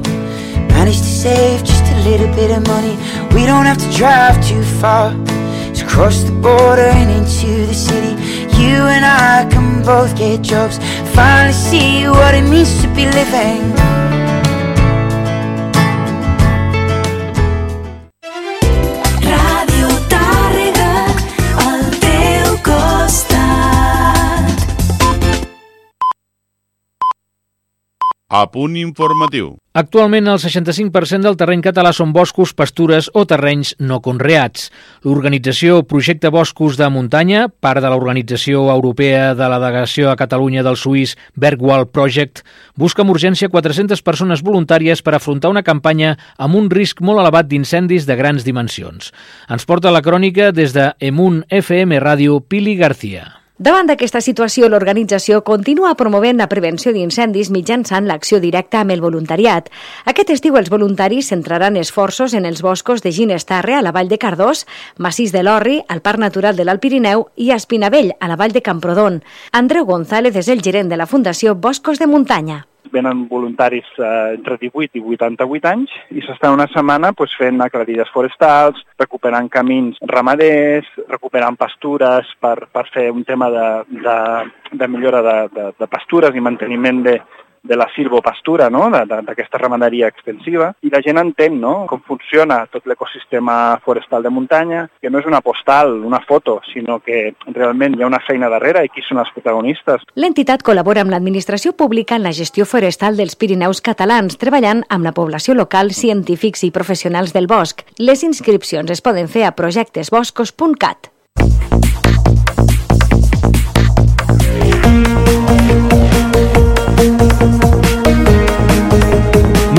Managed to save just a little bit of money. We don't have to drive too far. To cross the border and into the city. You and I can both get jobs. Finally see what it means to be living. A punt informatiu. Actualment, el 65% del terreny català són boscos, pastures o terrenys no conreats. L'organització Projecte Boscos de Muntanya, part de l'Organització Europea de la Delegació a Catalunya del suís Bergwald Project, busca amb urgència 400 persones voluntàries per afrontar una campanya amb un risc molt elevat d'incendis de grans dimensions. Ens porta la crònica des de Emun FM Ràdio Pili García. Davant d'aquesta situació, l'organització continua promovent la prevenció d'incendis mitjançant l'acció directa amb el voluntariat. Aquest estiu els voluntaris centraran esforços en els boscos de Ginestarre, a la vall de Cardós, Massís de l'Orri, al Parc Natural de l'Alt Pirineu i a Espinavell, a la vall de Camprodon. Andreu González és el gerent de la Fundació Boscos de Muntanya venen voluntaris eh, entre 18 i 88 anys i s'estan una setmana pues, fent acredides forestals, recuperant camins ramaders, recuperant pastures per, per fer un tema de, de, de millora de, de, de pastures i manteniment de, de la silvopastura, no? d'aquesta ramaderia extensiva, i la gent entén no? com funciona tot l'ecosistema forestal de muntanya, que no és una postal, una foto, sinó que realment hi ha una feina darrere i qui són els protagonistes. L'entitat col·labora amb l'administració pública en la gestió forestal dels Pirineus catalans, treballant amb la població local, científics i professionals del bosc. Les inscripcions es poden fer a projectesboscos.cat.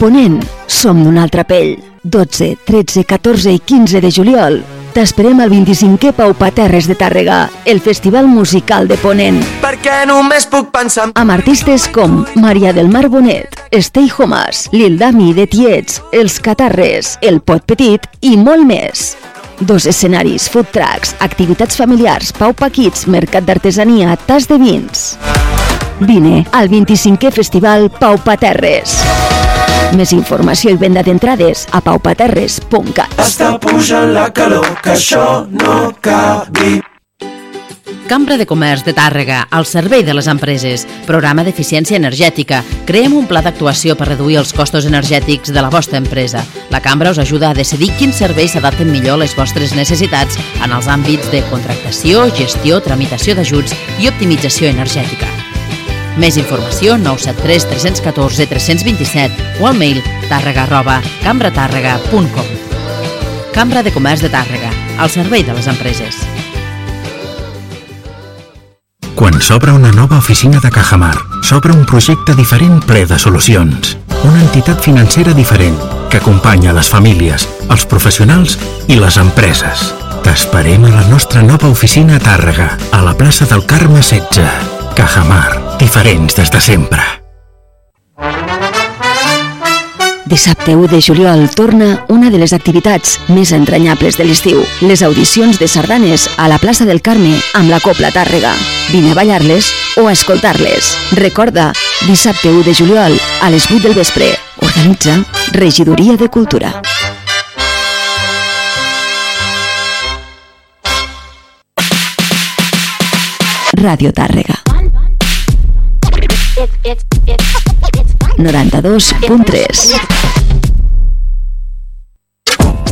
Ponent som d'una altra pell. 12, 13, 14 i 15 de juliol t'esperem al 25è Pau Paterres de Tàrrega, el festival musical de Ponent. Perquè només puc pensar en... Amb artistes com Maria del Mar Bonet, Stay Homas, Lil Dami de Tiets, Els Catarres, El Pot Petit i molt més. Dos escenaris, food trucks, activitats familiars, Pau Paquits, mercat d'artesania, tas de vins. Vine al 25è Festival Pau Paterres. Més informació i venda d'entrades a paupaterres.cat. Està pujant la calor, que això no cabi. Cambra de Comerç de Tàrrega, al servei de les empreses. Programa d'eficiència energètica. Creem un pla d'actuació per reduir els costos energètics de la vostra empresa. La Cambra us ajuda a decidir quins serveis s'adapten millor a les vostres necessitats en els àmbits de contractació, gestió, tramitació d'ajuts i optimització energètica. Més informació 973 314 327 o al mail tàrrega arroba cambratàrrega.com Cambra de Comerç de Tàrrega, al servei de les empreses. Quan s'obre una nova oficina de Cajamar, s'obre un projecte diferent ple de solucions. Una entitat financera diferent que acompanya les famílies, els professionals i les empreses. T'esperem a la nostra nova oficina a Tàrrega, a la plaça del Carme 16. Cajamar, diferents des de sempre. Dissabte 1 de juliol torna una de les activitats més entranyables de l'estiu, les audicions de sardanes a la plaça del Carme amb la Copla Tàrrega. Vine a ballar-les o a escoltar-les. Recorda, dissabte 1 de juliol a les 8 del vespre. Organitza Regidoria de Cultura. Ràdio Tàrrega. 92.3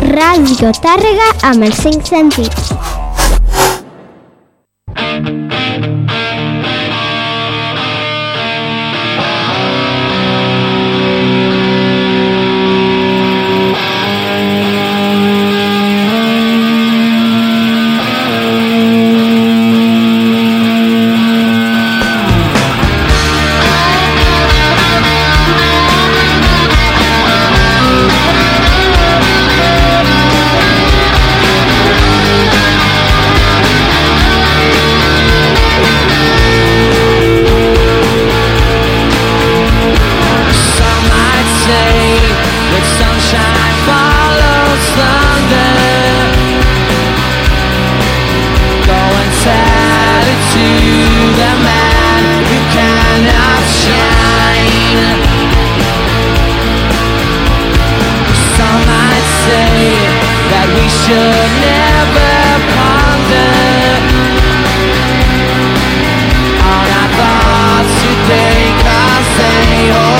Ràdio Tàrrega amb els cinc sentits.